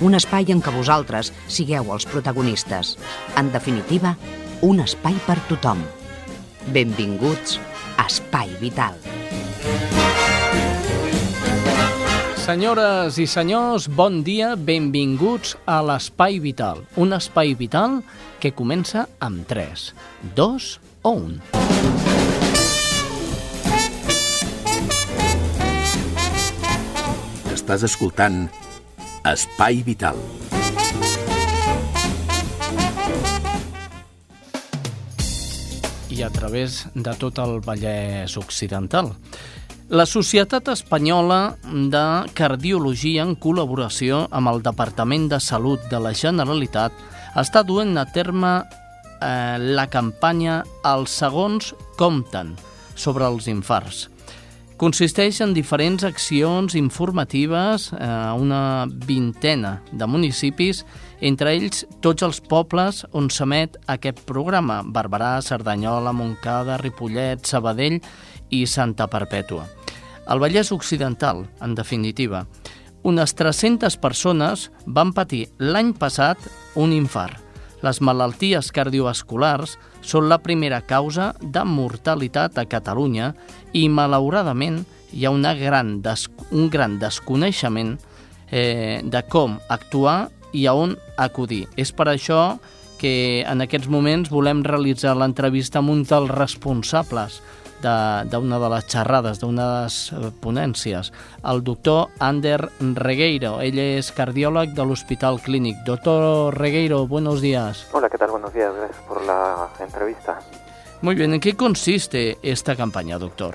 un espai en què vosaltres sigueu els protagonistes. En definitiva, un espai per tothom. Benvinguts a Espai Vital. Senyores i senyors, bon dia, benvinguts a l'Espai Vital. Un espai vital que comença amb 3, 2 o 1. Estàs escoltant Espai Vital. I a través de tot el Vallès Occidental. La Societat Espanyola de Cardiologia, en col·laboració amb el Departament de Salut de la Generalitat, està duent a terme eh, la campanya Els segons compten sobre els infarts consisteix en diferents accions informatives a una vintena de municipis, entre ells tots els pobles on s'emet aquest programa, Barberà, Cerdanyola, Montcada, Ripollet, Sabadell i Santa Perpètua. Al Vallès Occidental, en definitiva, unes 300 persones van patir l'any passat un infart. Les malalties cardiovasculars són la primera causa de mortalitat a Catalunya i, malauradament, hi ha una gran des un gran desconeixement eh, de com actuar i a on acudir. És per això que en aquests moments volem realitzar l'entrevista amb un dels responsables d'una de, de les xerrades, d'una de les eh, ponències, el doctor Ander Regueiro. Ell és cardiòleg de l'Hospital Clínic. Doctor Regueiro, buenos días. Hola, ¿qué tal? Buenos días, gracias por la entrevista. Muy bien, ¿en qué consiste esta campaña, doctor?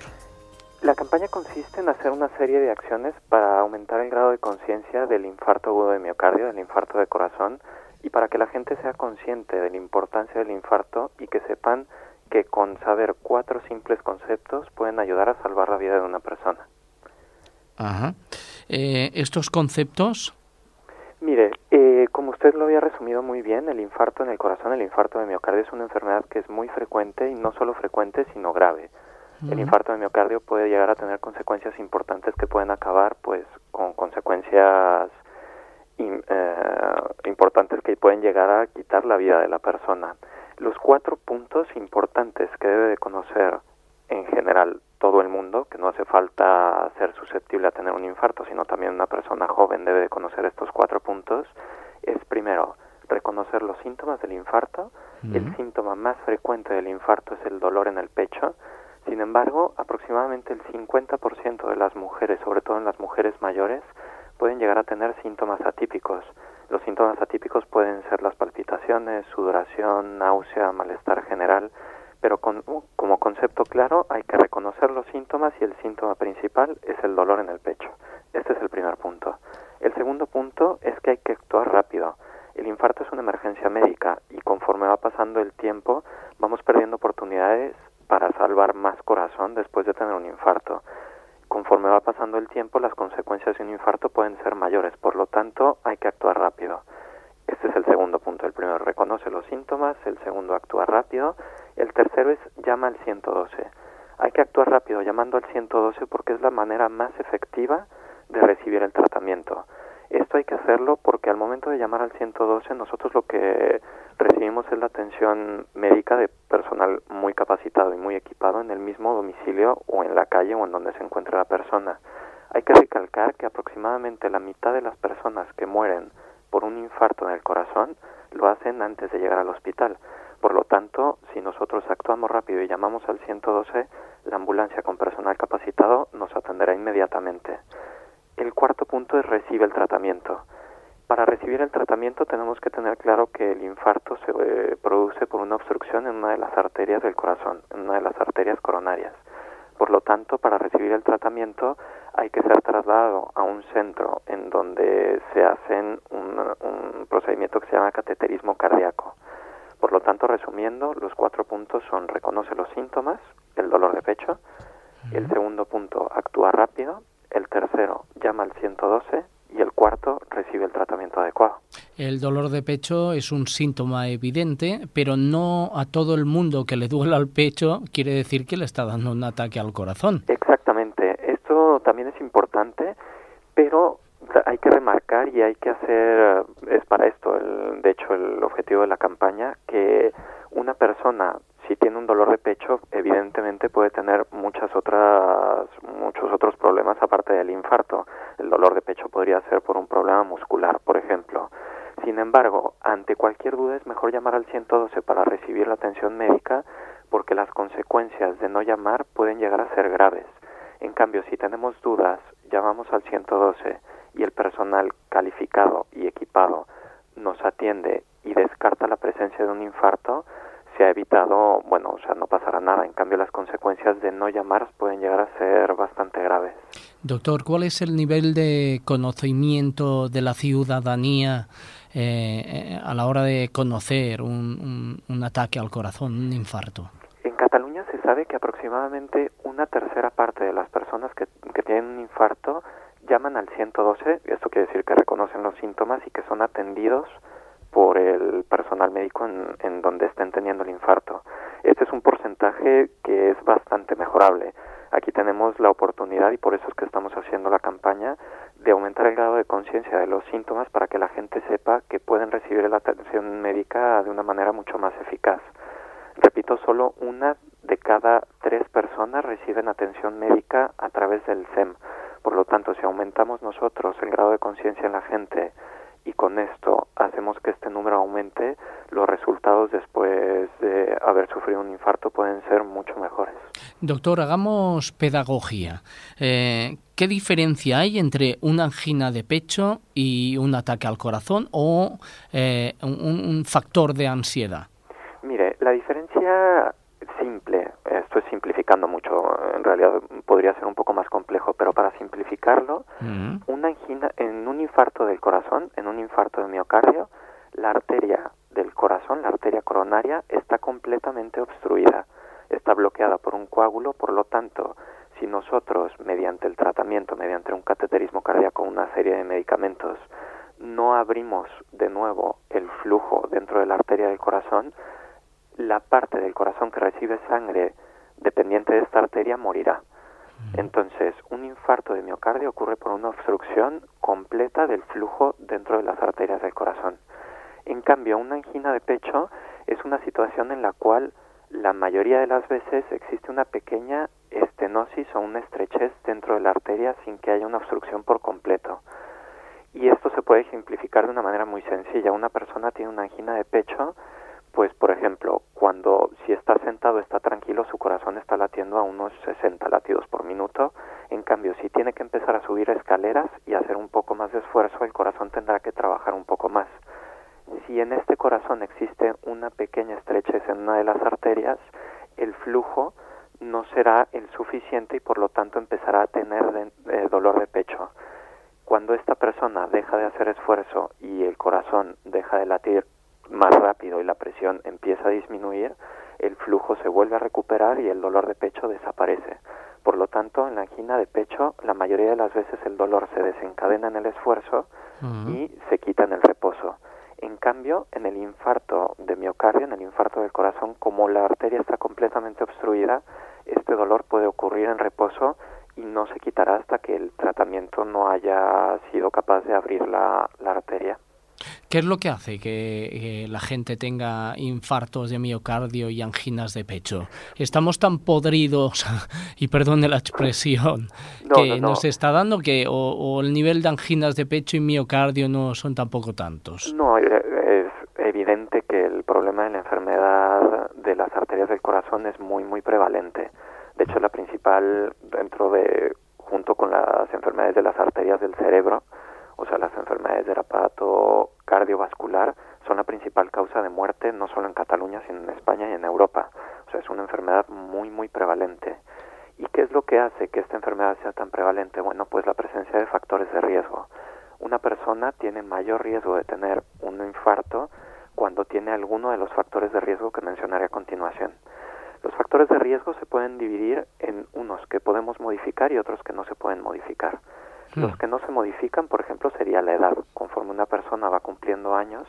La campaña consiste en hacer una serie de acciones para aumentar el grado de conciencia del infarto agudo de miocardio, del infarto de corazón, y para que la gente sea consciente de la importancia del infarto y que sepan que con saber cuatro simples conceptos pueden ayudar a salvar la vida de una persona. Ajá. Eh, ¿Estos conceptos? Mire, eh, como usted lo había resumido muy bien, el infarto en el corazón, el infarto de miocardio es una enfermedad que es muy frecuente y no solo frecuente, sino grave. El infarto de miocardio puede llegar a tener consecuencias importantes que pueden acabar, pues, con consecuencias eh, importantes que pueden llegar a quitar la vida de la persona. Los cuatro puntos importantes que debe de conocer en general todo el mundo, que no hace falta ser susceptible a tener un infarto, sino también una persona joven debe de conocer estos cuatro puntos, es primero reconocer los síntomas del infarto. El síntoma más frecuente del infarto es el dolor en el pecho. Sin embargo, aproximadamente el 50% de las mujeres, sobre todo en las mujeres mayores, pueden llegar a tener síntomas atípicos. Los síntomas atípicos pueden ser las palpitaciones, sudoración, náusea, malestar general, pero con, como concepto claro hay que reconocer los síntomas y el síntoma principal es el dolor en el pecho. Este es el primer punto. El segundo punto es que hay que actuar rápido. El infarto es una emergencia médica y conforme va pasando el tiempo vamos perdiendo oportunidades para salvar más corazón después de tener un infarto conforme va pasando el tiempo, las consecuencias de un infarto pueden ser mayores, por lo tanto, hay que actuar rápido. Este es el segundo punto. El primero, reconoce los síntomas, el segundo, actúa rápido, el tercero es llama al 112. Hay que actuar rápido llamando al 112 porque es la manera más efectiva de recibir el tratamiento. Esto hay que hacerlo porque al momento de llamar al 112 nosotros lo que recibimos es la atención médica de personal muy capacitado y muy equipado en el mismo domicilio o en la calle o en donde se encuentre la persona. Hay que recalcar que aproximadamente la mitad de las personas que mueren por un infarto en el corazón lo hacen antes de llegar al hospital. Por lo tanto, si nosotros actuamos rápido y llamamos al 112, la ambulancia con personal capacitado nos atenderá inmediatamente. El cuarto punto es recibe el tratamiento. Para recibir el tratamiento tenemos que tener claro que el infarto se eh, produce por una obstrucción en una de las arterias del corazón, en una de las arterias coronarias. Por lo tanto, para recibir el tratamiento hay que ser trasladado a un centro en donde se hacen un, un procedimiento que se llama cateterismo cardíaco. Por lo tanto, resumiendo, los cuatro puntos son reconoce los síntomas, el dolor de pecho, el segundo punto, actúa rápido, el tercero, llama al 112 y el cuarto recibe el tratamiento adecuado. El dolor de pecho es un síntoma evidente, pero no a todo el mundo que le duela el pecho quiere decir que le está dando un ataque al corazón. Exactamente, esto también es importante, pero hay que remarcar y hay que hacer, es para esto, el, de hecho, el objetivo de la campaña, que una persona si tiene un dolor de pecho, evidentemente puede tener muchas otras, muchos otros problemas aparte del infarto. El dolor de pecho podría ser por un problema muscular, por ejemplo. Sin embargo, ante cualquier duda es mejor llamar al 112 para recibir la atención médica porque las consecuencias de no llamar pueden llegar a ser graves. En cambio, si tenemos dudas, llamamos al 112 y el personal calificado y equipado nos atiende y descarta la presencia de un infarto, se ha evitado, bueno, o sea, no pasará nada. En cambio, las consecuencias de no llamar pueden llegar a ser bastante graves. Doctor, ¿cuál es el nivel de conocimiento de la ciudadanía eh, a la hora de conocer un, un, ataque al corazón, un infarto? En Cataluña se sabe que aproximadamente una tercera parte de las personas que, que tienen un infarto llaman al 112, esto quiere decir que reconocen los síntomas y que son atendidos por el personal médico en, donde estén teniendo el infarto. Este es un porcentaje que es bastante mejorable. Aquí tenemos la oportunidad, y por eso es que estamos haciendo la campaña, de aumentar el grado de conciencia de los síntomas para que la gente sepa que pueden recibir la atención médica de una manera mucho más eficaz. Repito, solo una de cada tres personas reciben atención médica a través del SEM. Por lo tanto, si aumentamos nosotros el grado de conciencia en la gente, y con esto hacemos que este número aumente, los resultados después de haber sufrido un infarto pueden ser mucho mejores. Doctor, hagamos pedagogía. Eh, ¿Qué diferencia hay entre una angina de pecho y un ataque al corazón o eh, un, un factor de ansiedad? Mire, la diferencia simple, esto es simplificando mucho, en realidad podría ser un poco más complejo, pero para simplificarlo, mm. una angina, en un infarto del corazón, en un infarto de miocardio, la arteria del corazón, la arteria coronaria, está completamente obstruida, está bloqueada por un coágulo, por lo tanto, si nosotros, mediante el tratamiento, mediante un cateterismo cardíaco, una serie de medicamentos, no abrimos de nuevo el flujo dentro de la arteria del corazón, la parte del corazón que recibe sangre dependiente de esta arteria morirá. Entonces, un infarto de miocardio ocurre por una obstrucción completa del flujo dentro de las arterias del corazón. En cambio, una angina de pecho es una situación en la cual la mayoría de las veces existe una pequeña estenosis o una estrechez dentro de la arteria sin que haya una obstrucción por completo. Y esto se puede ejemplificar de una manera muy sencilla. Una persona tiene una angina de pecho pues por ejemplo, cuando si está sentado está tranquilo, su corazón está latiendo a unos 60 latidos por minuto. En cambio, si tiene que empezar a subir escaleras y hacer un poco más de esfuerzo, el corazón tendrá que trabajar un poco más. Si en este corazón existe una pequeña estrechez en una de las arterias, el flujo no será el suficiente y por lo tanto empezará a tener eh, dolor de pecho. Cuando esta persona deja de hacer esfuerzo y el corazón deja de latir más rápido y la presión empieza a disminuir, el flujo se vuelve a recuperar y el dolor de pecho desaparece. Por lo tanto, en la angina de pecho, la mayoría de las veces el dolor se desencadena en el esfuerzo y se quita en el reposo. En cambio, en el infarto de miocardio, en el infarto del corazón, como la arteria está completamente obstruida, este dolor puede ocurrir en reposo y no se quitará hasta que el tratamiento no haya sido capaz de abrir la, la arteria. ¿Qué es lo que hace que, la gente tenga infartos de miocardio y anginas de pecho? Estamos tan podridos, y perdone la expresión, que nos está dando que o, el nivel de anginas de pecho y miocardio no son tampoco tantos. No, es evidente que el problema de la enfermedad de las arterias del corazón es muy, muy prevalente. De hecho, la principal dentro de, junto con las enfermedades de las arterias del cerebro, o sea, las enfermedades del aparato cardiovascular son la principal causa de muerte no solo en Cataluña, sino en España y en Europa. O sea, es una enfermedad muy, muy prevalente. ¿Y qué es lo que hace que esta enfermedad sea tan prevalente? Bueno, pues la presencia de factores de riesgo. Una persona tiene mayor riesgo de tener un infarto cuando tiene alguno de los factores de riesgo que mencionaré a continuación. Los factores de riesgo se pueden dividir en unos que podemos modificar y otros que no se pueden modificar. Los hmm. que no se modifican, por ejemplo, sería la edad. Conforme una persona va cumpliendo años,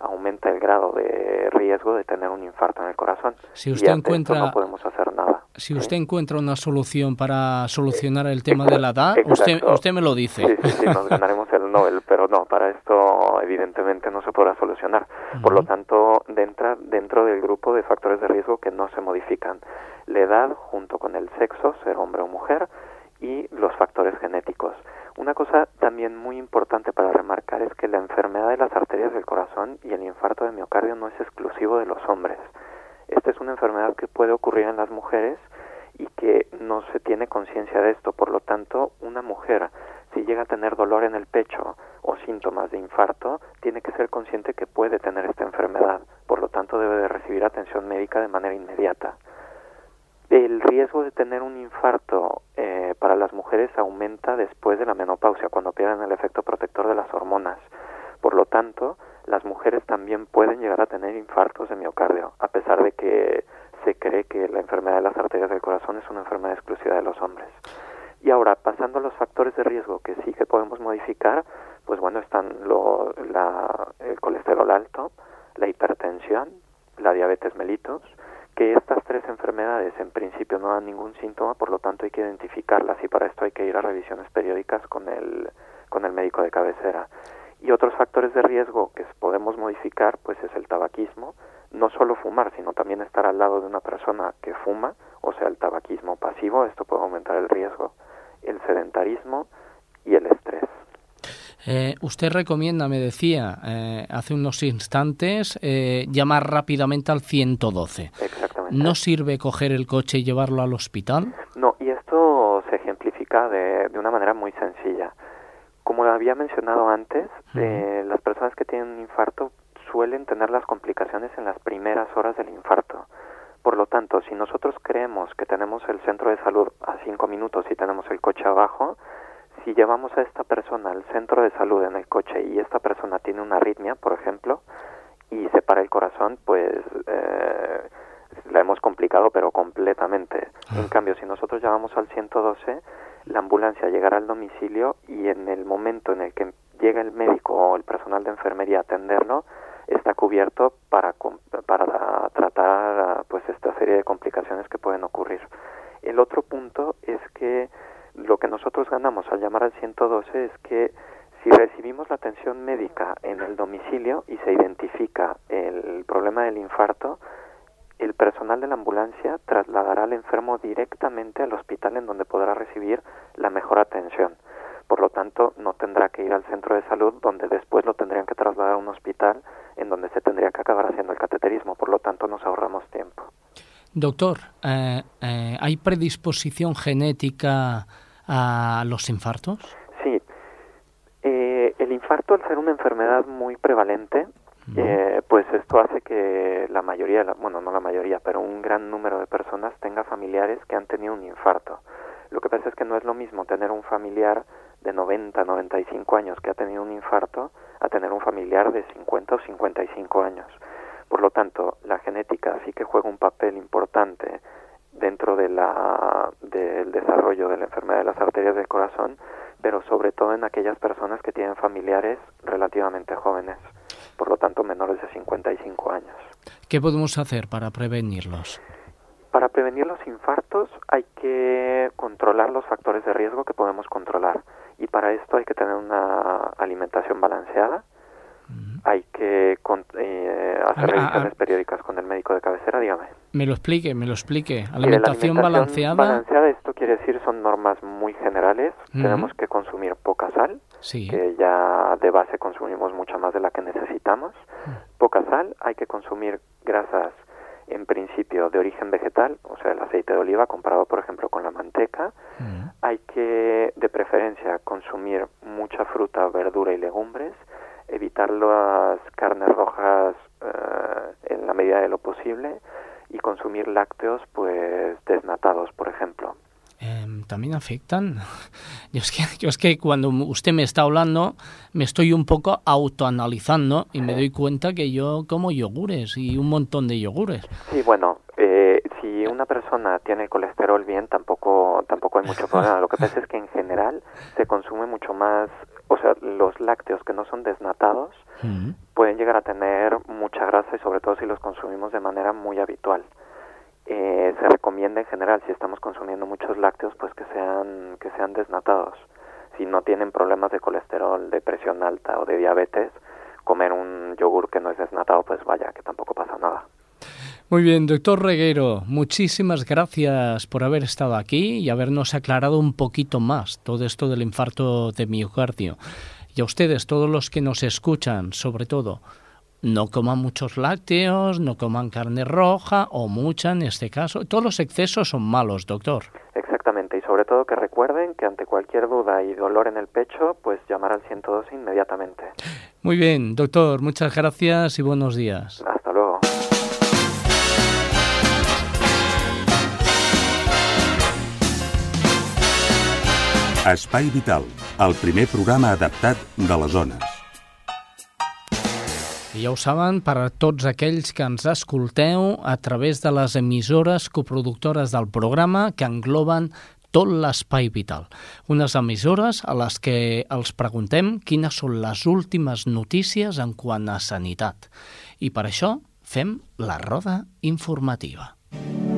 aumenta el grado de riesgo de tener un infarto en el corazón. Si usted encuentra, no podemos hacer nada. Si usted encuentra una solución para solucionar el tema de la edad, usted, usted me lo dice. Sí, sí, sí, nos ganaremos el Nobel, pero no, para esto evidentemente no se podrá solucionar. Por lo tanto, dentro, dentro del grupo de factores de riesgo que no se modifican, la edad junto con el sexo, ser hombre o mujer, y los factores genéticos. Una cosa también muy importante para remarcar es que la enfermedad de las arterias del corazón y el infarto de miocardio no es exclusivo de los hombres. Esta es una enfermedad que puede ocurrir en las mujeres y que no se tiene conciencia de esto. Por lo tanto, una mujer, si llega a tener dolor en el pecho o síntomas de infarto, tiene que ser consciente que puede tener esta enfermedad. Por lo tanto, debe de recibir atención médica de manera inmediata. El riesgo de tener un infarto eh, para las mujeres aumenta después de la menopausia, cuando pierden el efecto protector de las hormonas. Por lo tanto, las mujeres también pueden llegar a tener infartos de miocardio, a pesar de que se cree que la enfermedad de las arterias del corazón es una enfermedad exclusiva de los hombres. Y ahora, pasando a los factores de riesgo que sí que podemos modificar, pues bueno, están el colesterol alto, la hipertensión, la diabetes mellitus, que estas tres enfermedades en principio no dan ningún síntoma, por lo tanto hay que identificarlas y para esto hay que ir a revisiones periódicas con el, con el médico de cabecera. Y otros factores de riesgo que podemos modificar, pues es el tabaquismo, no solo fumar, sino también estar al lado de una persona que fuma, o sea, el tabaquismo pasivo, esto puede aumentar el riesgo, el sedentarismo y el estrés. Eh, usted recomienda, me decía eh, hace unos instantes, eh, llamar rápidamente al 112. Exactamente. ¿No sirve coger el coche y llevarlo al hospital? No, y esto se ejemplifica de, de una manera muy sencilla. Como había mencionado antes, las personas que tienen un infarto suelen tener las complicaciones en las primeras horas del infarto. Por lo tanto, si nosotros creemos que tenemos el centro de salud a cinco minutos y tenemos el coche abajo, si llevamos a esta persona al centro de salud en el coche y esta persona tiene una arritmia, por ejemplo, y se para el corazón, pues eh, la hemos complicado, pero completamente. Ah. En cambio, si nosotros llamamos al 112, la ambulancia llegará al domicilio y en el momento en el que llega el médico o el personal de enfermería a atenderlo, está cubierto para, para tratar pues esta serie de complicaciones que pueden ocurrir. El otro punto es que lo que nosotros ganamos al llamar al 112 es que si recibimos la atención médica en el domicilio y se identifica el problema del infarto, el personal de la ambulancia trasladará al enfermo directamente al hospital en donde podrá recibir la mejor atención. Por lo tanto, no tendrá que ir al centro de salud donde después lo tendrían que trasladar a un hospital en donde se tendría que acabar haciendo el cateterismo. Por lo tanto, nos ahorramos tiempo. Doctor, eh, eh, ¿hay predisposición genética a los infartos? Sí. Eh, el infarto, al ser una enfermedad muy prevalente, eh, pues esto hace que la mayoría, bueno, no la mayoría, pero un gran número de personas tenga familiares que han tenido un infarto. Lo que pasa es que no es lo mismo tener un familiar de 90, 95 años que ha tenido un infarto a tener un familiar de 50 o 55 años. Por lo tanto, la genética sí que juega un papel importante dentro de la, del desarrollo de la enfermedad de las arterias del corazón, pero sobre todo en aquellas personas que tienen familiares relativamente jóvenes, por lo tanto menores de 55 años. ¿Qué podemos hacer para prevenirlos? Para prevenir los infartos hay que controlar los factores de riesgo que podemos controlar y para esto hay que tener una alimentación balanceada, hay que eh, hacer revisiones periódicas con el médico de cabecera, dígame. Me lo explique, me lo explique. Alimentación, balanceada. Balanceada, esto quiere decir son normas muy generales. Tenemos que consumir poca sal, que ya de base consumimos mucha más de la que necesitamos. Poca sal, hay que consumir grasas en principio de origen vegetal, o sea, el aceite de oliva comparado, por ejemplo, con la manteca. Hay que, de preferencia, consumir mucha fruta, verdura y legumbres evitar las carnes rojas eh, en la medida de lo posible y consumir lácteos pues desnatados, por ejemplo. también afectan. Yo es, que, yo es que cuando usted me está hablando, me estoy un poco autoanalizando y me doy cuenta que yo como yogures y un montón de yogures. Sí, bueno, eh, si una persona tiene colesterol bien, tampoco, tampoco hay mucho problema. Lo que pasa es que en general se consume mucho más, o sea, los lácteos que no son desnatados pueden llegar a tener mucha grasa y sobre todo si los consumimos de manera muy habitual. Eh, se recomienda en general si estamos consumiendo muchos lácteos pues que sean que sean desnatados. Si no tienen problemas de colesterol, de presión alta o de diabetes, comer un yogur que no es desnatado pues vaya que tampoco pasa nada. Muy bien, doctor Reguero, muchísimas gracias por haber estado aquí y habernos aclarado un poquito más todo esto del infarto de miocardio. Y a ustedes, todos los que nos escuchan, sobre todo, no coman muchos lácteos, no coman carne roja o mucha en este caso. Todos los excesos son malos, doctor. Exactamente, y sobre todo que recuerden que ante cualquier duda y dolor en el pecho, pues llamar al 112 inmediatamente. Muy bien, doctor, muchas gracias y buenos días. Espai Vital, el primer programa adaptat de les zones. Ja ho saben, per a tots aquells que ens escolteu a través de les emissores coproductores del programa que engloben tot l'espai vital. Unes emissores a les que els preguntem quines són les últimes notícies en quant a sanitat. I per això fem la roda informativa. I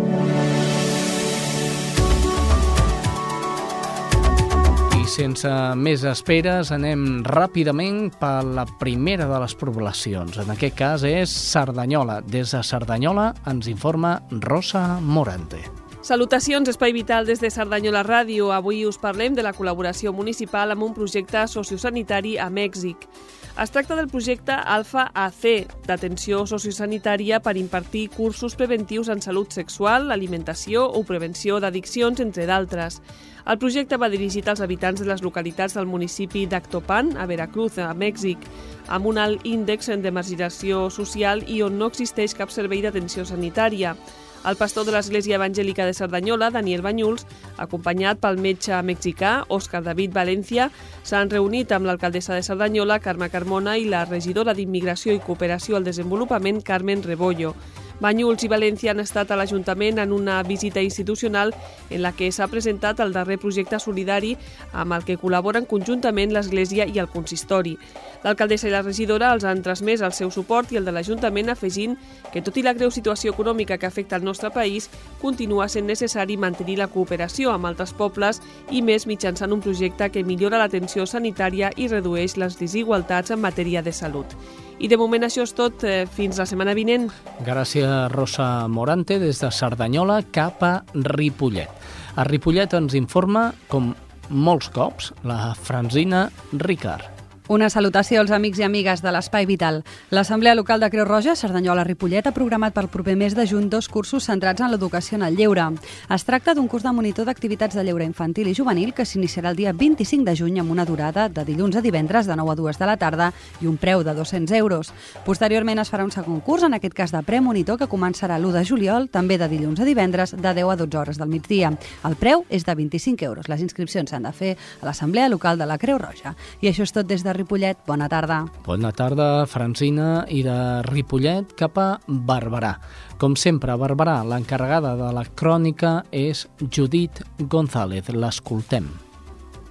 sense més esperes anem ràpidament per la primera de les poblacions. En aquest cas és Cerdanyola. Des de Cerdanyola ens informa Rosa Morante. Salutacions, Espai Vital des de Cerdanyola Ràdio. Avui us parlem de la col·laboració municipal amb un projecte sociosanitari a Mèxic. Es tracta del projecte Alfa AC, d'atenció sociosanitària per impartir cursos preventius en salut sexual, alimentació o prevenció d'addiccions, entre d'altres. El projecte va dirigit als habitants de les localitats del municipi d'Actopan, a Veracruz, a Mèxic, amb un alt índex de marginació social i on no existeix cap servei d'atenció sanitària. El pastor de l'Església Evangèlica de Cerdanyola, Daniel Banyuls, acompanyat pel metge mexicà Òscar David Valencia, s'han reunit amb l'alcaldessa de Cerdanyola, Carme Carmona, i la regidora d'Immigració i Cooperació al Desenvolupament, Carmen Rebollo. Banyuls i València han estat a l'Ajuntament en una visita institucional en la que s'ha presentat el darrer projecte solidari amb el que col·laboren conjuntament l'Església i el Consistori. L'alcaldessa i la regidora els han transmès el seu suport i el de l'Ajuntament afegint que, tot i la greu situació econòmica que afecta el nostre país, continua sent necessari mantenir la cooperació amb altres pobles i més mitjançant un projecte que millora l'atenció sanitària i redueix les desigualtats en matèria de salut. I de moment això és tot. Eh, Fins la setmana vinent. Gràcies, Rosa Morante, des de Cerdanyola cap a Ripollet. A Ripollet ens informa, com molts cops, la Franzina Ricard. Una salutació als amics i amigues de l'Espai Vital. L'Assemblea Local de Creu Roja, Cerdanyola Ripollet, ha programat pel proper mes de juny dos cursos centrats en l'educació en el lleure. Es tracta d'un curs de monitor d'activitats de lleure infantil i juvenil que s'iniciarà el dia 25 de juny amb una durada de dilluns a divendres de 9 a 2 de la tarda i un preu de 200 euros. Posteriorment es farà un segon curs, en aquest cas de premonitor, que començarà l'1 de juliol, també de dilluns a divendres, de 10 a 12 hores del migdia. El preu és de 25 euros. Les inscripcions s'han de fer a l'Assemblea Local de la Creu Roja. I això és tot des de Ripollet. Bona tarda. Bona tarda, Francina, i de Ripollet cap a Barberà. Com sempre, a Barberà, l'encarregada de la crònica és Judit González. L'escoltem.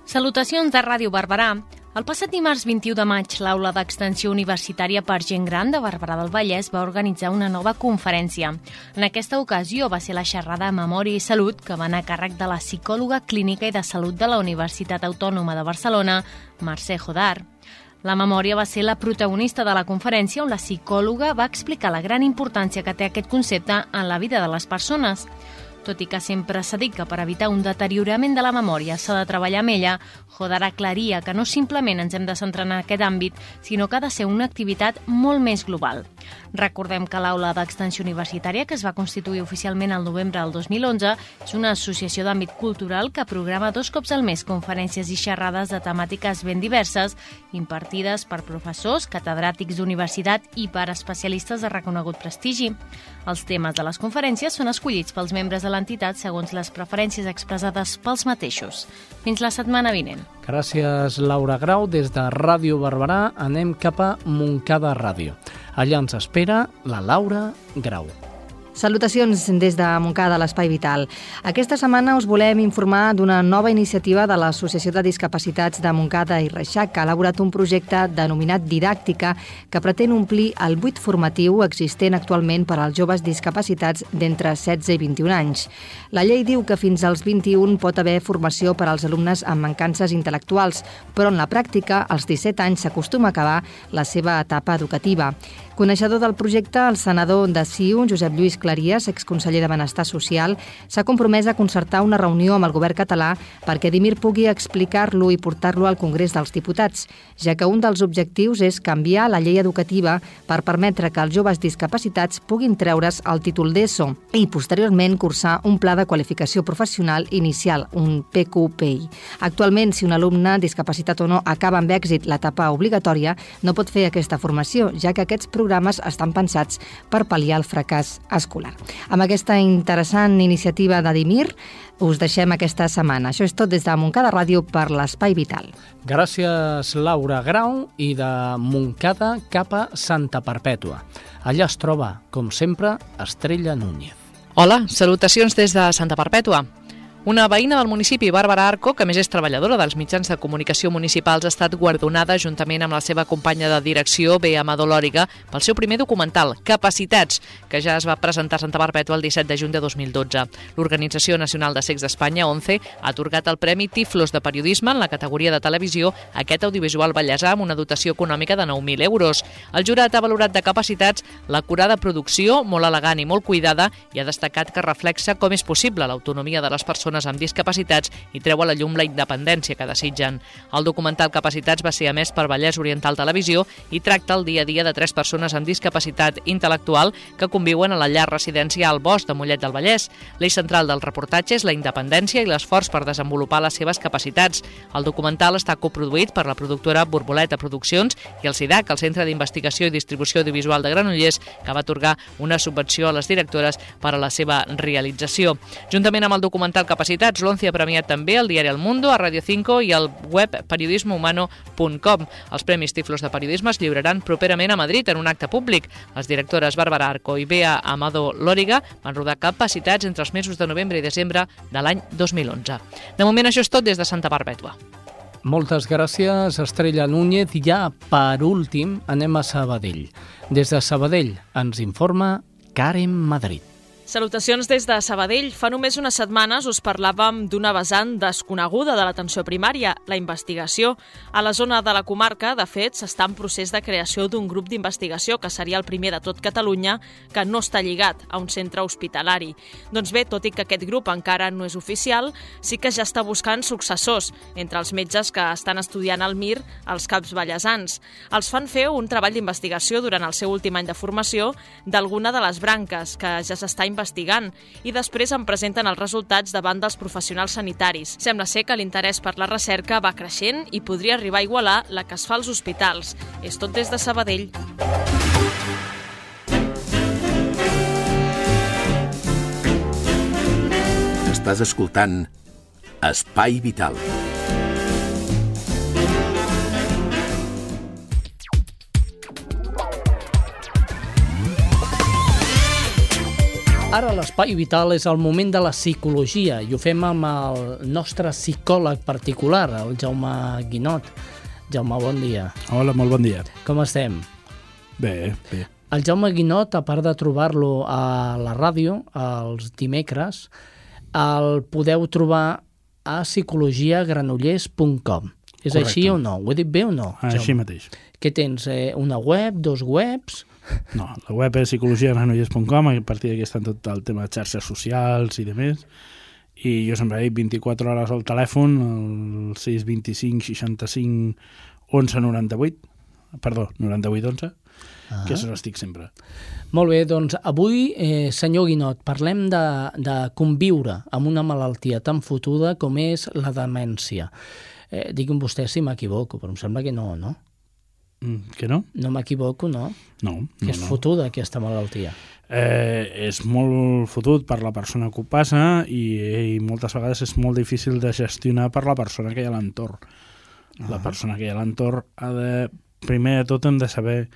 Salutacions de Ràdio Barberà. El passat dimarts 21 de maig, l'Aula d'Extensió Universitària per Gent Gran de Barberà del Vallès va organitzar una nova conferència. En aquesta ocasió va ser la xerrada Memòria i Salut, que va anar a càrrec de la psicòloga clínica i de salut de la Universitat Autònoma de Barcelona, Mercè Jodar. La memòria va ser la protagonista de la conferència on la psicòloga va explicar la gran importància que té aquest concepte en la vida de les persones. Tot i que sempre s'ha dit que per evitar un deteriorament de la memòria s'ha de treballar amb ella, Jodar aclaria que no simplement ens hem de centrar en aquest àmbit, sinó que ha de ser una activitat molt més global. Recordem que l'Aula d'Extensió Universitària, que es va constituir oficialment el novembre del 2011, és una associació d'àmbit cultural que programa dos cops al mes conferències i xerrades de temàtiques ben diverses, impartides per professors, catedràtics d'universitat i per especialistes de reconegut prestigi. Els temes de les conferències són escollits pels membres de l'entitat segons les preferències expressades pels mateixos. Fins la setmana vinent. Gràcies, Laura Grau. Des de Ràdio Barberà anem cap a Montcada Ràdio. Allà ens espera la Laura Grau. Salutacions des de Montcada, l'Espai Vital. Aquesta setmana us volem informar d'una nova iniciativa de l'Associació de Discapacitats de Montcada i Reixac, que ha elaborat un projecte denominat Didàctica que pretén omplir el buit formatiu existent actualment per als joves discapacitats d'entre 16 i 21 anys. La llei diu que fins als 21 pot haver formació per als alumnes amb mancances intel·lectuals, però en la pràctica, als 17 anys s'acostuma a acabar la seva etapa educativa. Coneixedor del projecte, el senador de CiU, Josep Lluís Claries, exconseller de Benestar Social, s'ha compromès a concertar una reunió amb el govern català perquè Dimir pugui explicar-lo i portar-lo al Congrés dels Diputats, ja que un dels objectius és canviar la llei educativa per permetre que els joves discapacitats puguin treure's el títol d'ESO i, posteriorment, cursar un pla de qualificació professional inicial, un PQPI. Actualment, si un alumne, discapacitat o no, acaba amb èxit l'etapa obligatòria, no pot fer aquesta formació, ja que aquests programes estan pensats per pal·liar el fracàs escolar. Amb aquesta interessant iniciativa d'Adimir, us deixem aquesta setmana. Això és tot des de Montcada Ràdio per l'Espai Vital. Gràcies, Laura Grau, i de Montcada cap a Santa Perpètua. Allà es troba, com sempre, Estrella Núñez. Hola, salutacions des de Santa Perpètua. Una veïna del municipi, Bàrbara Arco, que més és treballadora dels mitjans de comunicació municipals, ha estat guardonada juntament amb la seva companya de direcció, Bea Amador Lòriga, pel seu primer documental, Capacitats, que ja es va presentar a Santa Barbètua el 17 de juny de 2012. L'Organització Nacional de Secs d'Espanya, ONCE, ha atorgat el Premi Tiflos de Periodisme en la categoria de televisió a aquest audiovisual ballesà amb una dotació econòmica de 9.000 euros. El jurat ha valorat de capacitats l'acurada producció, molt elegant i molt cuidada, i ha destacat que reflexa com és possible l'autonomia de les persones persones amb discapacitats i treu a la llum la independència que desitgen. El documental Capacitats va ser emès per Vallès Oriental Televisió i tracta el dia a dia de tres persones amb discapacitat intel·lectual que conviuen a la llar residència al Bosc de Mollet del Vallès. L'eix central del reportatge és la independència i l'esforç per desenvolupar les seves capacitats. El documental està coproduït per la productora Borboleta Produccions i el SIDAC, el Centre d'Investigació i Distribució Audiovisual de Granollers, que va atorgar una subvenció a les directores per a la seva realització. Juntament amb el documental Capacitats, capacitats. L'ONCE ha premiat també el diari El Mundo, a Radio 5 i al web periodismohumano.com. Els Premis Tiflos de Periodisme es lliuraran properament a Madrid en un acte públic. Les directores Bàrbara Arco i Bea Amado Lòriga van rodar capacitats entre els mesos de novembre i desembre de l'any 2011. De moment això és tot des de Santa Barbètua. Moltes gràcies, Estrella Núñez. I ja, per últim, anem a Sabadell. Des de Sabadell ens informa Karen Madrid. Salutacions des de Sabadell. Fa només unes setmanes us parlàvem d'una vessant desconeguda de l'atenció primària, la investigació. A la zona de la comarca, de fet, s'està en procés de creació d'un grup d'investigació que seria el primer de tot Catalunya que no està lligat a un centre hospitalari. Doncs bé, tot i que aquest grup encara no és oficial, sí que ja està buscant successors entre els metges que estan estudiant al MIR als CAPs ballesans. Els fan fer un treball d'investigació durant el seu últim any de formació d'alguna de les branques que ja s'està investigant i després en presenten els resultats davant dels professionals sanitaris. Sembla ser que l'interès per la recerca va creixent i podria arribar a igualar la que es fa als hospitals. És tot des de Sabadell. Estàs escoltant Espai Vital. Ara l'Espai Vital és el moment de la psicologia i ho fem amb el nostre psicòleg particular, el Jaume Guinot. Jaume, bon dia. Hola, molt bon dia. Com estem? Bé, bé. El Jaume Guinot, a part de trobar-lo a la ràdio, els dimecres, el podeu trobar a psicologiagranollers.com. És Correcte. així o no? Ho he dit bé o no? Així Jaume? mateix. Què tens? Eh, una web, dos webs? No, la web és psicologiagranollers.com, a partir d'aquí estan tot el tema de xarxes socials i de més. I jo sempre dic 24 hores al telèfon, el 625 65 11 98, perdó, 98 11, Ah. que això estic sempre. Molt bé, doncs avui, eh, senyor Guinot, parlem de, de conviure amb una malaltia tan fotuda com és la demència. Eh, digui'm vostè si m'equivoco, però em sembla que no, no? Mm, que no? No m'equivoco, no? No. Que no, és no. fotuda aquesta malaltia. Eh, és molt fotut per la persona que ho passa i, i moltes vegades és molt difícil de gestionar per la persona que hi ha a l'entorn. La persona que hi ha a l'entorn ha de... Primer de tot hem de saber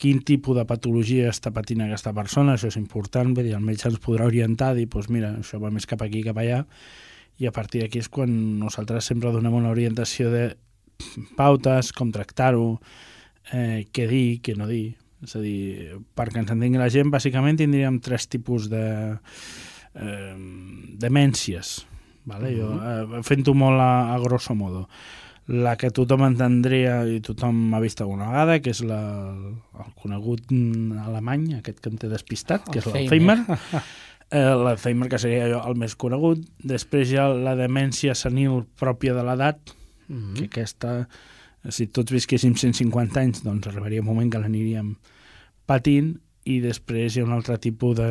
quin tipus de patologia està patint aquesta persona, això és important, dir, el metge ens podrà orientar, dir, doncs mira, això va més cap aquí, cap allà, i a partir d'aquí és quan nosaltres sempre donem una orientació de pautes, com tractar-ho, eh, què dir, què no dir. És a dir, perquè ens entengui la gent, bàsicament tindríem tres tipus de eh, demències, vale? jo, eh, fent-ho molt a, a grosso modo. La que tothom entendria i tothom ha vist alguna vegada, que és la, el conegut alemany, aquest que em té despistat, que és l'Alzheimer. Eh, L'Alzheimer, que seria allò, el més conegut. Després hi ha la demència senil pròpia de l'edat, mm -hmm. que aquesta, si tots visquéssim 150 anys, doncs arribaria un moment que l'aniríem patint, i després hi ha un altre tipus de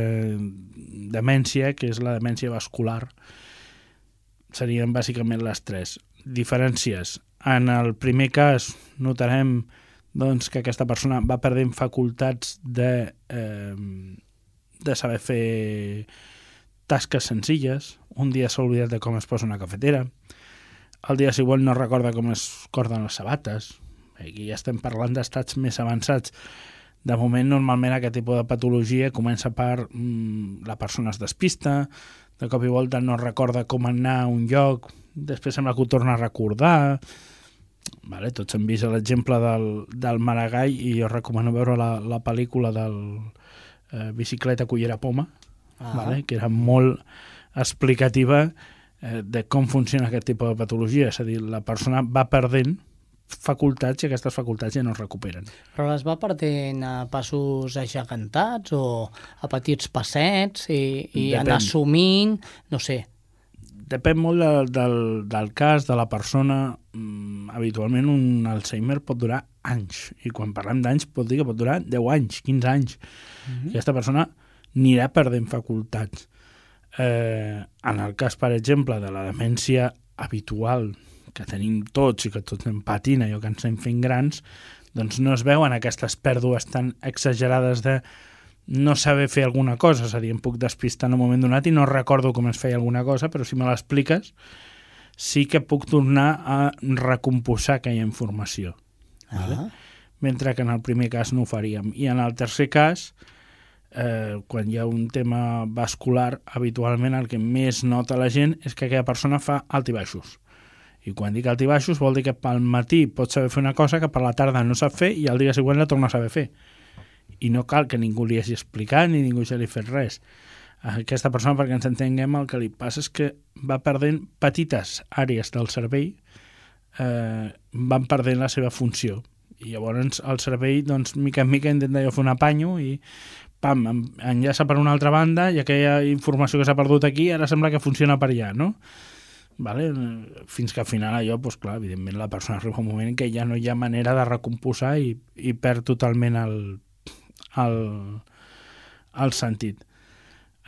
demència, que és la demència vascular. Serien bàsicament les tres. Diferències. En el primer cas notarem doncs, que aquesta persona va perdent facultats de, eh, de saber fer tasques senzilles. Un dia s'ha oblidat de com es posa una cafetera. El dia següent no recorda com es corden les sabates. Aquí ja estem parlant d'estats més avançats. De moment, normalment, aquest tipus de patologia comença per mm, la persona es despista, de cop i volta no recorda com anar a un lloc, després sembla que ho torna a recordar... Vale, tots hem vist l'exemple del, del Maragall i jo recomano veure la, la pel·lícula del eh, Bicicleta Cullera Poma, Ah. vale, que era molt explicativa eh, de com funciona aquest tipus de patologia. És a dir, la persona va perdent facultats i aquestes facultats ja no es recuperen. Però les va perdent a passos agegantats o a petits passets i, i Depèn. anar assumint, no sé. Depèn molt del, del, del cas, de la persona. Mm, habitualment un Alzheimer pot durar anys. I quan parlem d'anys pot dir que pot durar 10 anys, 15 anys. Mm -hmm. Aquesta persona anirà perdent facultats. Eh, en el cas, per exemple, de la demència habitual que tenim tots i que tots anem patint, allò que ens estem fent grans, doncs no es veuen aquestes pèrdues tan exagerades de no saber fer alguna cosa, és a dir, em puc despistar en un moment donat i no recordo com es feia alguna cosa, però si me l'expliques sí que puc tornar a recomposar aquella informació. Ah. Vale? Mentre que en el primer cas no ho faríem. I en el tercer cas, eh, quan hi ha un tema vascular, habitualment el que més nota la gent és que aquella persona fa alt i baixos. I quan dic alt i baixos vol dir que pel matí pot saber fer una cosa que per la tarda no sap fer i al dia següent la torna a saber fer. I no cal que ningú li hagi explicat ni ningú ja li fet res. Aquesta persona, perquè ens entenguem, el que li passa és que va perdent petites àrees del cervell, eh, van perdent la seva funció. I llavors el cervell, doncs, mica en mica intenta jo fer un apanyo i pam, en- enllaça per una altra banda i aquella informació que s'ha perdut aquí ara sembla que funciona per allà, no? Vale? Fins que al final allò, doncs clar, evidentment la persona arriba un moment en què ja no hi ha manera de recomposar i, i perd totalment el, el, el sentit.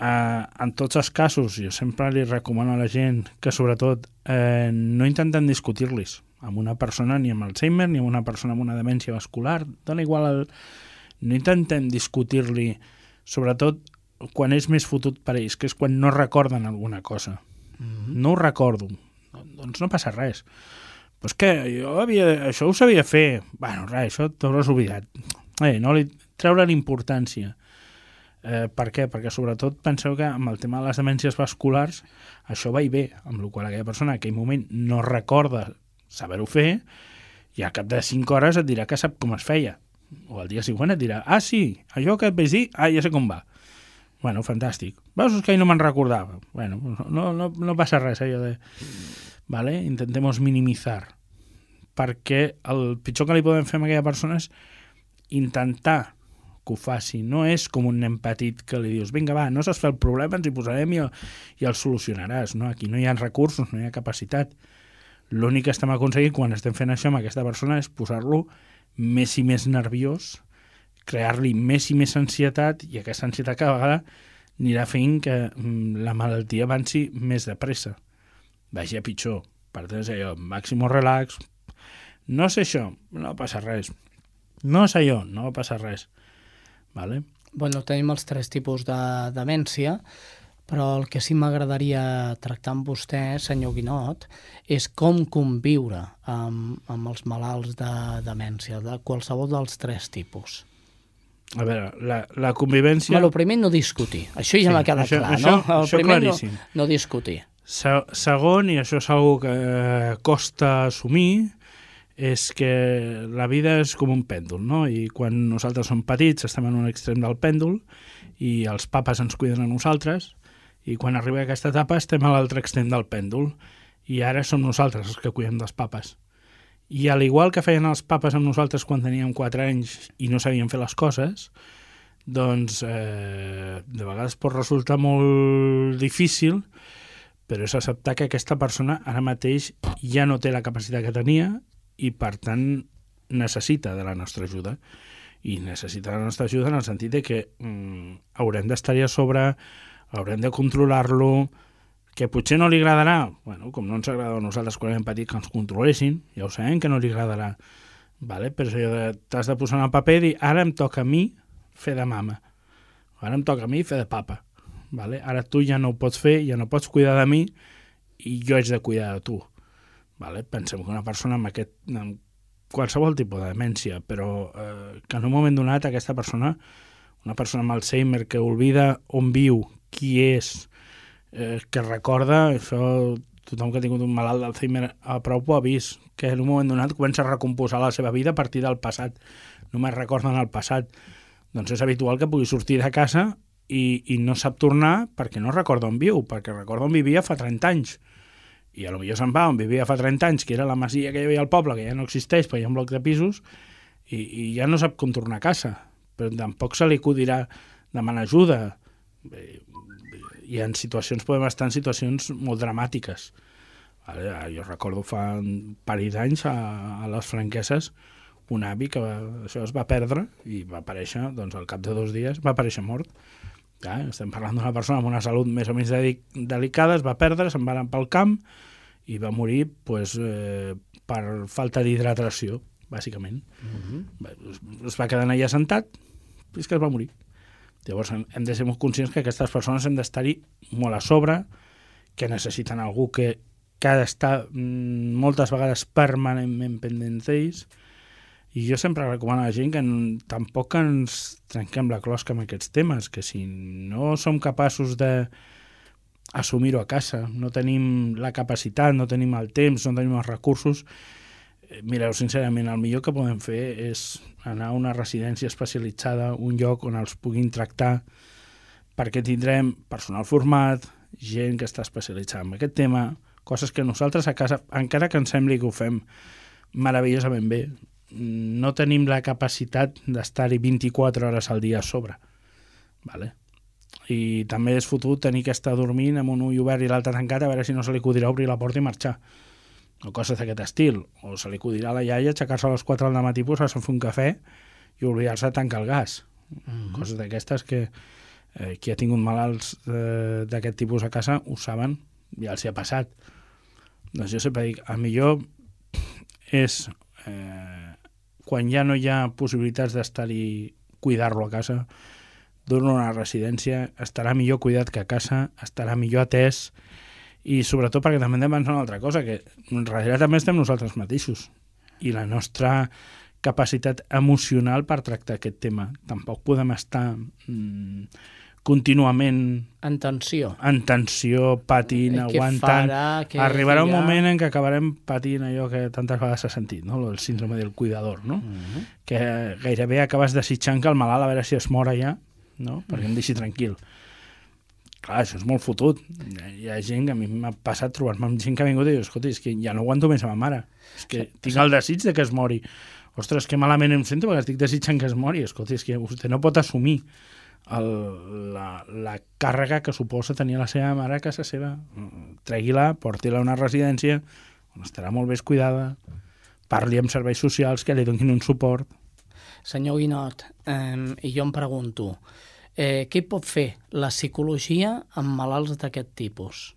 Uh, en tots els casos, jo sempre li recomano a la gent que sobretot eh, no intenten discutir-los amb una persona ni amb Alzheimer ni amb una persona amb una demència vascular, dona igual el... no intentem discutir-li sobretot quan és més fotut per ells, que és quan no recorden alguna cosa. Mm -hmm. No ho recordo. Doncs no passa res. Però és que jo havia, això ho sabia fer. Bueno, res, això t'ho has oblidat. Eh, no li treure l'importància. Eh, per què? Perquè sobretot penseu que amb el tema de les demències vasculars això va i ve, amb la qual aquella persona en aquell moment no recorda saber-ho fer i al cap de 5 hores et dirà que sap com es feia. O al dia següent et dirà, ah sí, allò que et vaig dir, ah ja sé com va. Bueno, fantàstic. Veus que no me'n recordava. Bueno, no, no, no passa res, allò de... Vale? Intentemos minimitzar. Perquè el pitjor que li podem fer a aquella persona és intentar que ho faci. No és com un nen petit que li dius vinga, va, no saps fer el problema, ens hi posarem i el, i el solucionaràs. No? Aquí no hi ha recursos, no hi ha capacitat. L'únic que estem aconseguint quan estem fent això amb aquesta persona és posar-lo més i més nerviós, crear-li més i més ansietat i aquesta ansietat cada vegada anirà fent que mm, la malaltia avanci més de pressa. Vagi a pitjor. Per tant, és allò, màximo relax. No sé això, no passa res. No és allò, no va passar res. Vale? Bueno, tenim els tres tipus de demència, però el que sí m'agradaria tractar amb vostè, senyor Guinot, és com conviure amb, amb els malalts de demència, de qualsevol dels tres tipus. A veure, la, la convivència... Bueno, el primer no discutir, això ja sí, m'ha quedat això, clar, això, no? El això primer no, claríssim. no discutir. Se, segon, i això és una que eh, costa assumir, és que la vida és com un pèndol, no? I quan nosaltres som petits estem en un extrem del pèndol i els papes ens cuiden a nosaltres i quan arriba aquesta etapa estem a l'altre extrem del pèndol i ara som nosaltres els que cuidem dels papes. I al igual que feien els papes amb nosaltres quan teníem 4 anys i no sabíem fer les coses, doncs eh, de vegades pot resultar molt difícil, però és acceptar que aquesta persona ara mateix ja no té la capacitat que tenia i, per tant, necessita de la nostra ajuda. I necessita la nostra ajuda en el sentit de que mm, haurem d'estar-hi a sobre, haurem de controlar-lo, que potser no li agradarà, bueno, com no ens agrada a nosaltres quan érem petits que ens controlessin, ja ho sabem que no li agradarà, vale? però de t'has de posar en el paper i dir ara em toca a mi fer de mama, ara em toca a mi fer de papa, vale? ara tu ja no ho pots fer, ja no pots cuidar de mi i jo haig de cuidar de tu. Vale? Pensem que una persona amb, aquest, amb qualsevol tipus de demència, però eh, que en un moment donat aquesta persona, una persona amb Alzheimer que oblida on viu, qui és, eh, que recorda, això tothom que ha tingut un malalt d'Alzheimer a prou ho ha vist, que en un moment donat comença a recomposar la seva vida a partir del passat, només recorden el passat. Doncs és habitual que pugui sortir de casa i, i no sap tornar perquè no recorda on viu, perquè recorda on vivia fa 30 anys. I a lo millor se'n va on vivia fa 30 anys, que era la masia que hi havia al poble, que ja no existeix, perquè hi ha un bloc de pisos, i, i ja no sap com tornar a casa. Però tampoc se li acudirà demanar ajuda. Bé, i en situacions, podem estar en situacions molt dramàtiques. Vale? Jo recordo fa un parell d'anys a, a les franqueses un avi que va, això es va perdre i va aparèixer, doncs al cap de dos dies va aparèixer mort. Ja, estem parlant d'una persona amb una salut més o menys delicada, es va perdre, se'n va anar pel camp i va morir pues, eh, per falta d'hidratació, bàsicament. Uh -huh. es, es va quedar allà sentat i és que es va morir. Llavors hem de ser molt conscients que aquestes persones hem d'estar-hi molt a sobre, que necessiten algú que, que ha d'estar mm, moltes vegades permanentment pendent d'ells, i jo sempre recomano a la gent que tampoc ens trenquem la closca amb aquests temes, que si no som capaços de assumir-ho a casa, no tenim la capacitat, no tenim el temps, no tenim els recursos, mireu, sincerament, el millor que podem fer és anar a una residència especialitzada, un lloc on els puguin tractar, perquè tindrem personal format, gent que està especialitzada en aquest tema, coses que nosaltres a casa, encara que ens sembli que ho fem meravellosament bé, no tenim la capacitat d'estar-hi 24 hores al dia a sobre. Vale? I també és fotut tenir que estar dormint amb un ull obert i l'altre tancat a veure si no se li acudirà obrir la porta i marxar. O coses d'aquest estil. O se li acudirà a la iaia aixecar-se a les 4 del matí, posar-se a fer un cafè i oblidar-se de tancar el gas. Mm -hmm. Coses d'aquestes que eh, qui ha tingut malalts eh, d'aquest tipus a casa ho saben, ja els hi ha passat. Doncs jo sempre dic, el millor és eh, quan ja no hi ha possibilitats d'estar-hi cuidar-lo a casa, dur-lo a una residència, estarà millor cuidat que a casa, estarà millor atès i sobretot perquè també hem de pensar una altra cosa, que darrere també estem nosaltres mateixos i la nostra capacitat emocional per tractar aquest tema. Tampoc podem estar mm, contínuament en tensió, en tensió patint, Eh, aguantant. farà, Arribarà un dirà? moment en què acabarem patint allò que tantes vegades s'ha sentit, no? el síndrome del cuidador, no? Mhm. que gairebé acabes desitjant que el malalt a veure si es mor allà, no? perquè em deixi tranquil. Clar, això és molt fotut. Hi ha gent que a mi m'ha passat trobar-me amb gent que ha vingut i diu, escolta, és que ja no aguanto més a ma mare. És que tinc el desig de que es mori. Ostres, que malament em sento perquè estic desitjant que es mori. Escolta, és que vostè no pot assumir el, la, la càrrega que suposa tenir la seva mare a casa seva. Tregui-la, porti-la a una residència on estarà molt més cuidada, parli amb serveis socials que li donin un suport. Senyor Guinot, eh, jo em pregunto, eh, què pot fer la psicologia amb malalts d'aquest tipus?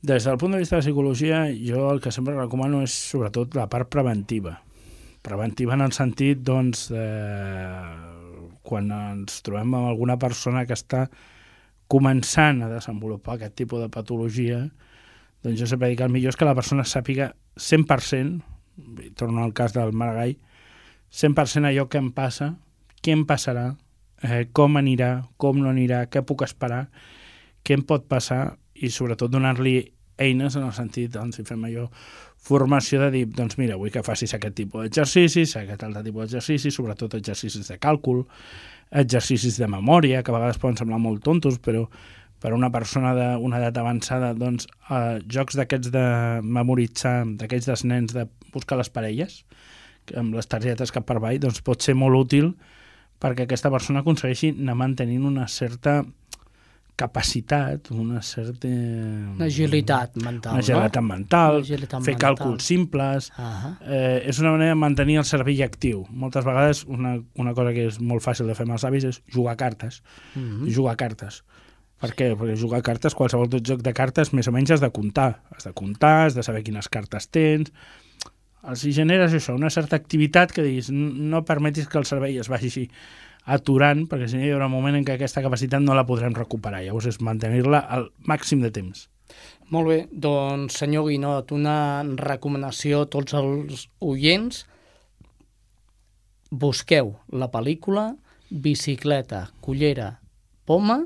Des del punt de vista de la psicologia, jo el que sempre recomano és sobretot la part preventiva. preventiva en el sentit, doncs, eh, quan ens trobem amb alguna persona que està començant a desenvolupar aquest tipus de patologia, doncs jo sempre dic que el millor és que la persona sàpiga 100%, i torno al cas del Maragall, 100% allò que em passa, què em passarà, eh, com anirà, com no anirà, què puc esperar, què em pot passar i sobretot donar-li eines en el sentit, doncs, si fem allò, formació de dir, doncs mira, vull que facis aquest tipus d'exercicis, aquest altre tipus d'exercicis, sobretot exercicis de càlcul, exercicis de memòria, que a vegades poden semblar molt tontos, però per a una persona d'una edat avançada, doncs, eh, jocs d'aquests de memoritzar, d'aquests dels nens de buscar les parelles, amb les targetes cap per avall, doncs pot ser molt útil perquè aquesta persona aconsegueixi anar mantenint una certa capacitat, una certa... Una agilitat mental, una agilitat no? mental, Una agilitat fer mental. càlculs simples... Uh -huh. eh, és una manera de mantenir el cervell actiu. Moltes vegades una, una cosa que és molt fàcil de fer amb els avis és jugar cartes. Uh -huh. Jugar cartes. Per què? Perquè jugar cartes, qualsevol joc de cartes, més o menys has de comptar. Has de comptar, has de saber quines cartes tens... Els hi generes això, una certa activitat que diguis, no permetis que el cervell es vagi així aturant, perquè si no hi haurà un moment en què aquesta capacitat no la podrem recuperar. Llavors és mantenir-la al màxim de temps. Molt bé, doncs senyor Guinot, una recomanació a tots els oients. Busqueu la pel·lícula Bicicleta, Cullera, Poma,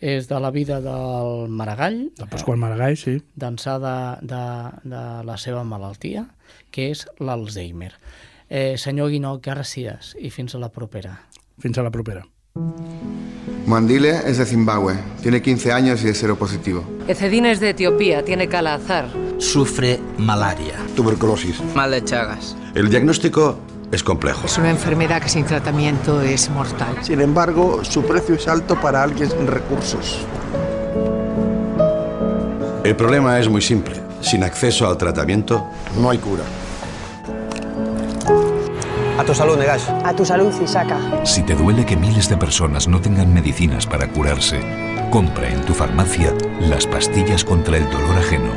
és de la vida del Maragall, De Pasqual Maragall, sí. d'ençà de, de, de la seva malaltia, que és l'Alzheimer. Eh, senyor Guinot, gràcies i fins a la propera. Fins a la propera. Mandile es de Zimbabue, tiene 15 años y es seropositivo. Ecedine es de Etiopía, tiene calazar. Sufre malaria. Tuberculosis. Mal de Chagas. El diagnóstico es complejo. Es una enfermedad que sin tratamiento es mortal. Sin embargo, su precio es alto para alguien sin recursos. El problema es muy simple. Sin acceso al tratamiento, no hay cura. A tu salud, Negash. A tu salud, Isaka. Si te duele que miles de personas no tengan medicinas para curarse, compra en tu farmacia las pastillas contra el dolor ajeno.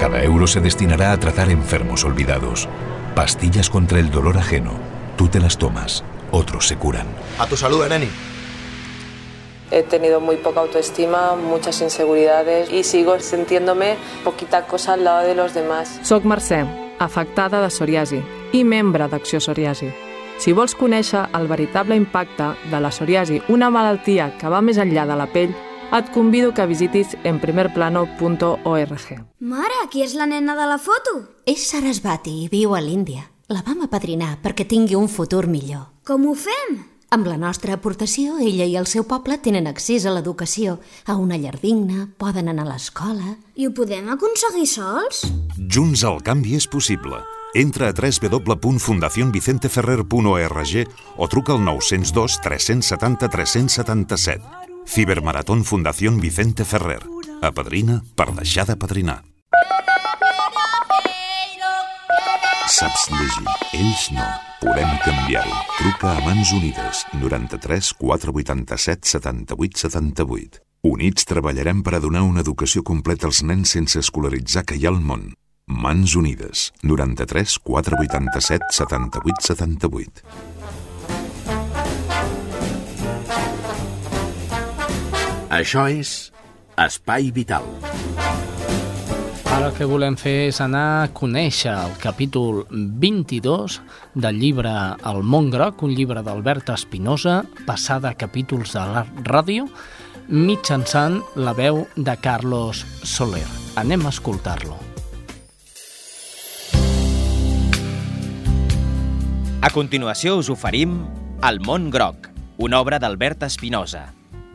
Cada euro se destinará a tratar enfermos olvidados. Pastillas contra el dolor ajeno. Tú te las tomas, otros se curan. A tu salud, Ereni. He tenido muy poca autoestima, muchas inseguridades y sigo sintiéndome poquita cosa al lado de los demás. Soc Mercè, afectada de psoriasi i membre d'Acció Psoriasi. Si vols conèixer el veritable impacte de la psoriasi, una malaltia que va més enllà de la pell, et convido que visitis enprimerplano.org. Mare, qui és la nena de la foto? És Sarasvati i viu a l'Índia. La vam apadrinar perquè tingui un futur millor. Com ho fem? Amb la nostra aportació, ella i el seu poble tenen accés a l'educació, a una llar digna, poden anar a l'escola... I ho podem aconseguir sols? Junts el canvi és possible. Entra a www.fundacionvicenteferrer.org o truca al 902 370 377. Cibermaratón Fundación Vicente Ferrer. Apadrina per deixar de padrinar. Saps llegir? Ells no. Podem canviar-ho. Truca a Mans Unides 93 487 78 78. Units treballarem per a donar una educació completa als nens sense escolaritzar que hi ha al món. Mans Unides 93 487 78 78. Això és Espai Vital. Ara el que volem fer és anar a conèixer el capítol 22 del llibre El món groc, un llibre d'Albert Espinosa, passada a capítols de la ràdio, mitjançant la veu de Carlos Soler. Anem a escoltar-lo. A continuació us oferim El món groc, una obra d'Albert Espinosa,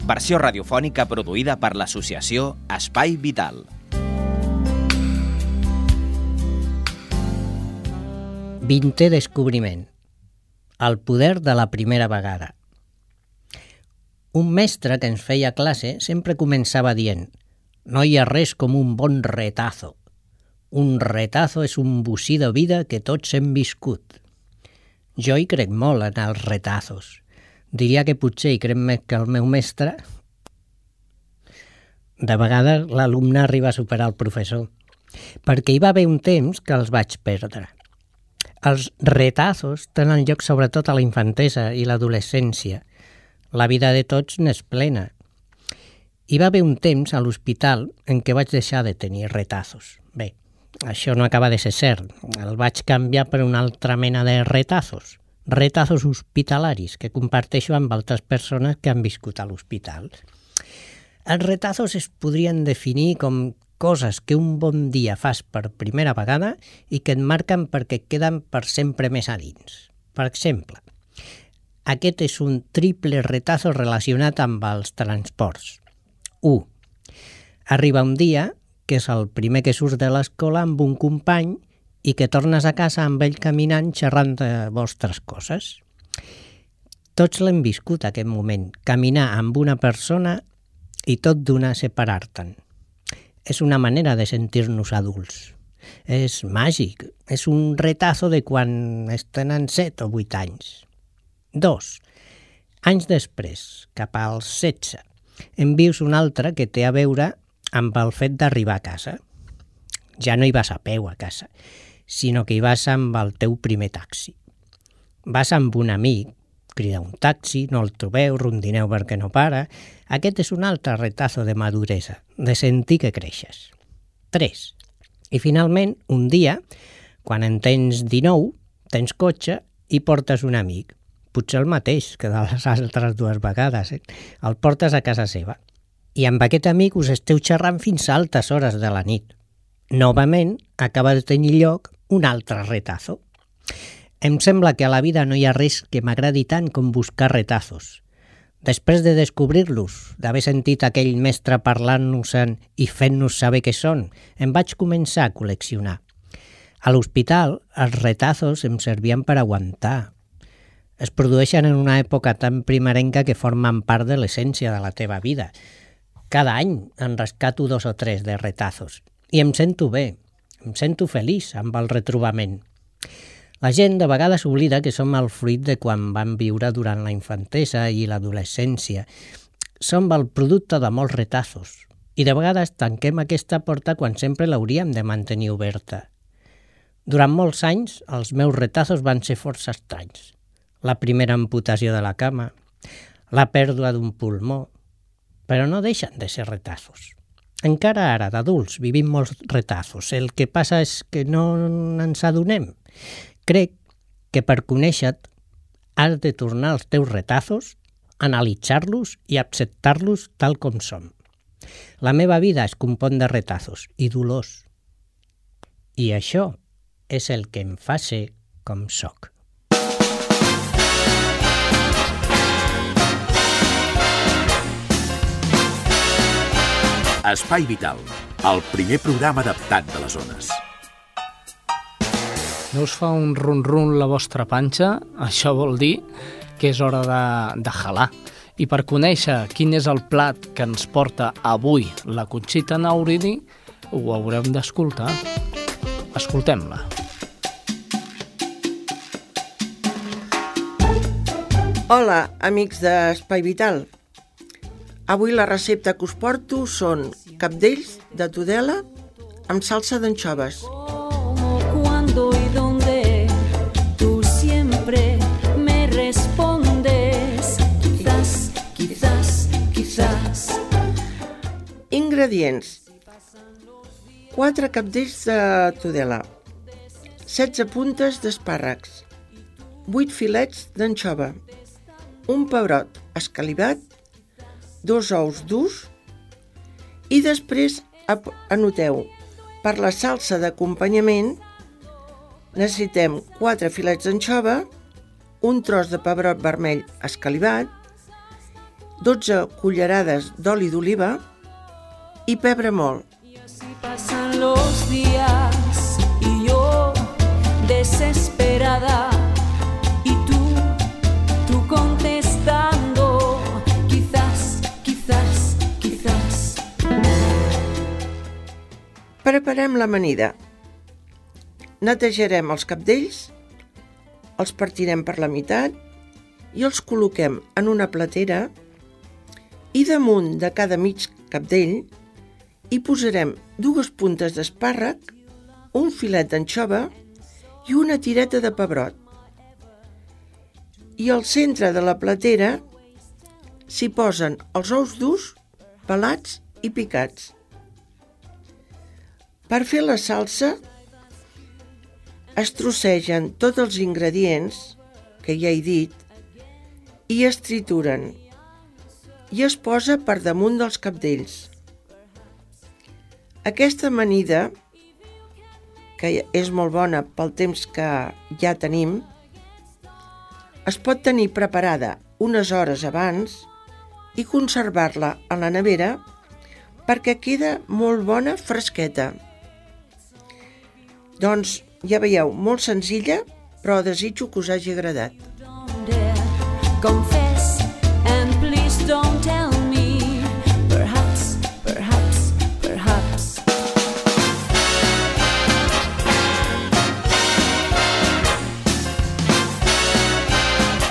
versió radiofònica produïda per l'associació Espai Vital. Vintè descobriment. El poder de la primera vegada. Un mestre que ens feia classe sempre començava dient no hi ha res com un bon retazo. Un retazo és un bocí de vida que tots hem viscut. Jo hi crec molt en els retazos. Diria que potser hi crec més que el meu mestre. De vegades l'alumne arriba a superar el professor, perquè hi va haver un temps que els vaig perdre. Els retazos tenen lloc sobretot a la infantesa i l'adolescència. La vida de tots n'és plena. Hi va haver un temps a l'hospital en què vaig deixar de tenir retazos. Bé, això no acaba de ser cert. El vaig canviar per una altra mena de retazos. Retazos hospitalaris que comparteixo amb altres persones que han viscut a l'hospital. Els retazos es podrien definir com coses que un bon dia fas per primera vegada i que et marquen perquè queden per sempre més a dins. Per exemple, aquest és un triple retazo relacionat amb els transports. 1. Arriba un dia que és el primer que surts de l'escola amb un company i que tornes a casa amb ell caminant xerrant de vostres coses. Tots l'hem viscut aquest moment, caminar amb una persona i tot d'una separar-te'n és una manera de sentir-nos adults. És màgic, és un retazo de quan es tenen 7 o 8 anys. 2. Anys després, cap als 16, en vius un altre que té a veure amb el fet d'arribar a casa. Ja no hi vas a peu a casa, sinó que hi vas amb el teu primer taxi. Vas amb un amic, crida un taxi, no el trobeu, rondineu perquè no para... Aquest és un altre retazo de maduresa, de sentir que creixes. 3. I finalment, un dia, quan en tens 19, tens cotxe i portes un amic. Potser el mateix que de les altres dues vegades. Eh? El portes a casa seva. I amb aquest amic us esteu xerrant fins a altes hores de la nit. Novament, acaba de tenir lloc un altre retazo. Em sembla que a la vida no hi ha res que m'agradi tant com buscar retazos. Després de descobrir-los, d'haver sentit aquell mestre parlant-nos-en i fent-nos saber què són, em vaig començar a col·leccionar. A l'hospital, els retazos em servien per aguantar. Es produeixen en una època tan primerenca que formen part de l'essència de la teva vida. Cada any en rescato dos o tres de retazos. I em sento bé, em sento feliç amb el retrobament. La gent de vegades oblida que som el fruit de quan vam viure durant la infantesa i l'adolescència. Som el producte de molts retazos i de vegades tanquem aquesta porta quan sempre l'hauríem de mantenir oberta. Durant molts anys, els meus retazos van ser força estranys. La primera amputació de la cama, la pèrdua d'un pulmó, però no deixen de ser retazos. Encara ara, d'adults, vivim molts retazos. El que passa és que no ens adonem. Crec que per conèixer-te has de tornar als teus retazos, analitzar-los i acceptar-los tal com són. La meva vida es compon de retazos i dolors. I això és el que em fa ser com sóc. Espai Vital, el primer programa adaptat de les zones. No us fa un run-run la vostra panxa? Això vol dir que és hora de, de jalar. I per conèixer quin és el plat que ens porta avui la Conxita Nauridi, ho haurem d'escoltar. Escoltem-la. Hola, amics d'Espai Vital. Avui la recepta que us porto són capdells de tudela amb salsa d'anxoves. cuándo y dónde, tú siempre me respondes. Quizás, quizás, quizás. Ingredients. 4 capdells de tudela, 16 puntes d'espàrrecs, 8 filets d'anxova, un pebrot escalivat, dos ous durs i després anoteu per la salsa d'acompanyament necessitem 4 filets d'anxova, un tros de pebrot vermell escalivat, 12 cullerades d'oli d'oliva i pebre molt. Pasan los días y yo desesperada Preparem l'amanida. Netejarem els capdells, els partirem per la meitat i els col·loquem en una platera i damunt de cada mig capdell hi posarem dues puntes d'espàrrec, un filet d'anxova i una tireta de pebrot. I al centre de la platera s'hi posen els ous durs, pelats i picats. Per fer la salsa es trossegen tots els ingredients que ja he dit i es trituren i es posa per damunt dels capdells. Aquesta amanida, que és molt bona pel temps que ja tenim, es pot tenir preparada unes hores abans i conservar-la a la nevera perquè queda molt bona fresqueta. Doncs ja veieu, molt senzilla, però desitjo que us hagi agradat. Confess and please don't tell me. Perhaps, perhaps, perhaps.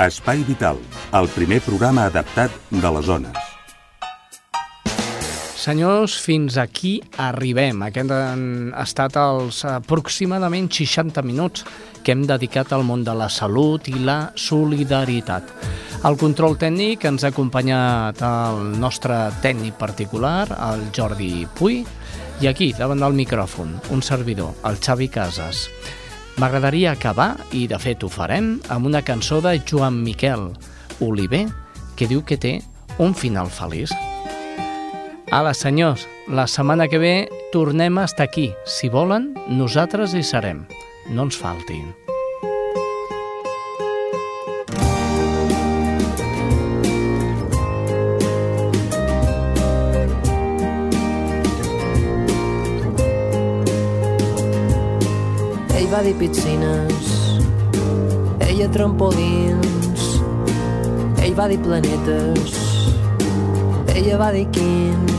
Espai Vital, el primer programa adaptat de les zones. Senyors, fins aquí arribem. Aquest han estat els aproximadament 60 minuts que hem dedicat al món de la salut i la solidaritat. Al control tècnic ens ha acompanyat el nostre tècnic particular, el Jordi Puy, i aquí, davant del micròfon, un servidor, el Xavi Casas. M'agradaria acabar, i de fet ho farem, amb una cançó de Joan Miquel Oliver, que diu que té un final feliç. Ala, senyors, la setmana que ve tornem a estar aquí. Si volen, nosaltres hi serem. No ens faltin. Ell va dir piscines, ella trampolins, ell va dir planetes, ella va dir quins,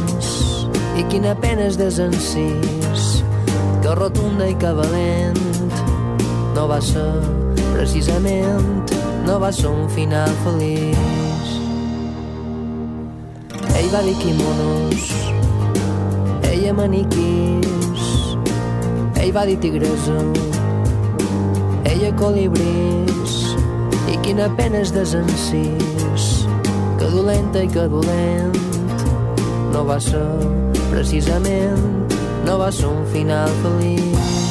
i quina pena és desencís, que rotunda i que valent no va ser precisament, no va ser un final feliç. Ell va dir quimonos, ella maniquís, ell va dir tigresa, ella colibrís, i quina pena és desencís, que dolenta i que dolent no va ser precisament, no va ser un final feliç.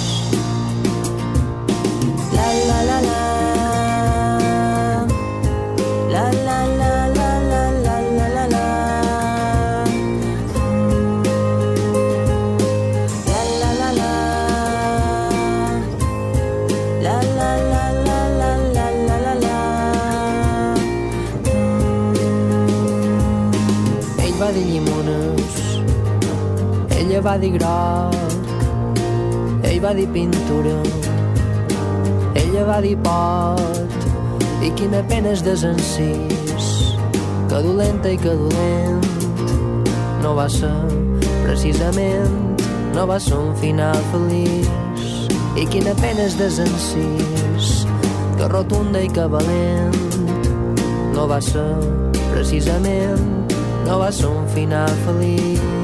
Dir groc. Ell va dir pintura ella va dir pot i quina pena és desencís que dolenta i que dolent. No va ser precisament no va ser un final feliç. I quina pena és desencís que rotunda i que valent. No va ser precisament no va ser un final feliç